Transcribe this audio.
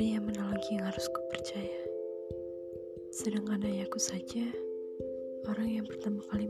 Pria mana lagi yang harus kupercaya? Sedangkan ayahku saja, orang yang pertama kali.